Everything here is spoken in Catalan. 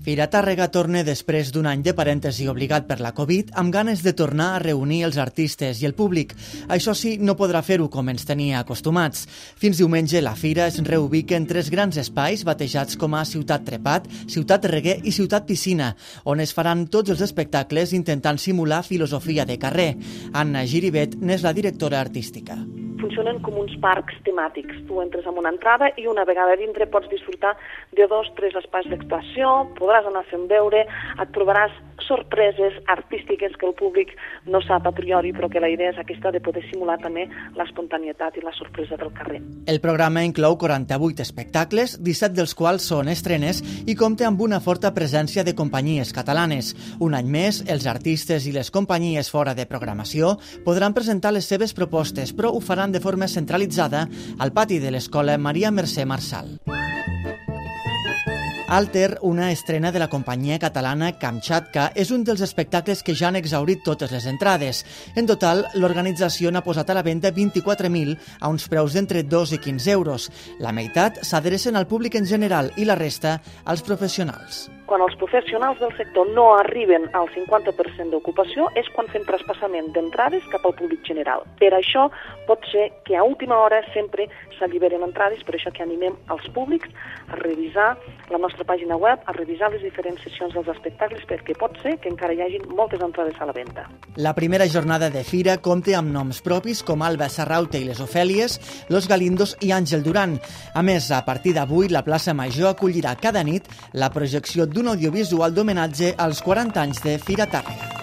Fira Tàrrega torna després d'un any de parèntesi obligat per la Covid amb ganes de tornar a reunir els artistes i el públic. Això sí, no podrà fer-ho com ens tenia acostumats. Fins diumenge la Fira es reubica en tres grans espais batejats com a Ciutat Trepat, Ciutat Reguer i Ciutat Piscina, on es faran tots els espectacles intentant simular filosofia de carrer. Anna Giribet n'és la directora artística funcionen com uns parcs temàtics. Tu entres amb una entrada i una vegada dintre pots disfrutar de dos, tres espais d'actuació, podràs anar fent veure, et trobaràs sorpreses artístiques que el públic no sap a priori, però que la idea és aquesta de poder simular també l'espontanietat i la sorpresa del carrer. El programa inclou 48 espectacles, 17 dels quals són estrenes i compta amb una forta presència de companyies catalanes. Un any més, els artistes i les companyies fora de programació podran presentar les seves propostes, però ho faran de forma centralitzada al pati de l'Escola Maria Mercè Marçal. Alter, una estrena de la companyia catalana Kamchatka, és un dels espectacles que ja han exaurit totes les entrades. En total, l'organització n'ha posat a la venda 24.000 a uns preus d'entre 2 i 15 euros. La meitat s'adrecen al públic en general i la resta als professionals quan els professionals del sector no arriben al 50% d'ocupació és quan fem traspassament d'entrades cap al públic general. Per això pot ser que a última hora sempre s'alliberen entrades, per això que animem els públics a revisar la nostra pàgina web, a revisar les diferents sessions dels espectacles, perquè pot ser que encara hi hagin moltes entrades a la venda. La primera jornada de fira compta amb noms propis com Alba Serraute i les Ofèlies, Los Galindos i Àngel Duran. A més, a partir d'avui, la plaça Major acollirà cada nit la projecció d'un audiovisual d'homenatge als 40 anys de Fira Tàrrega.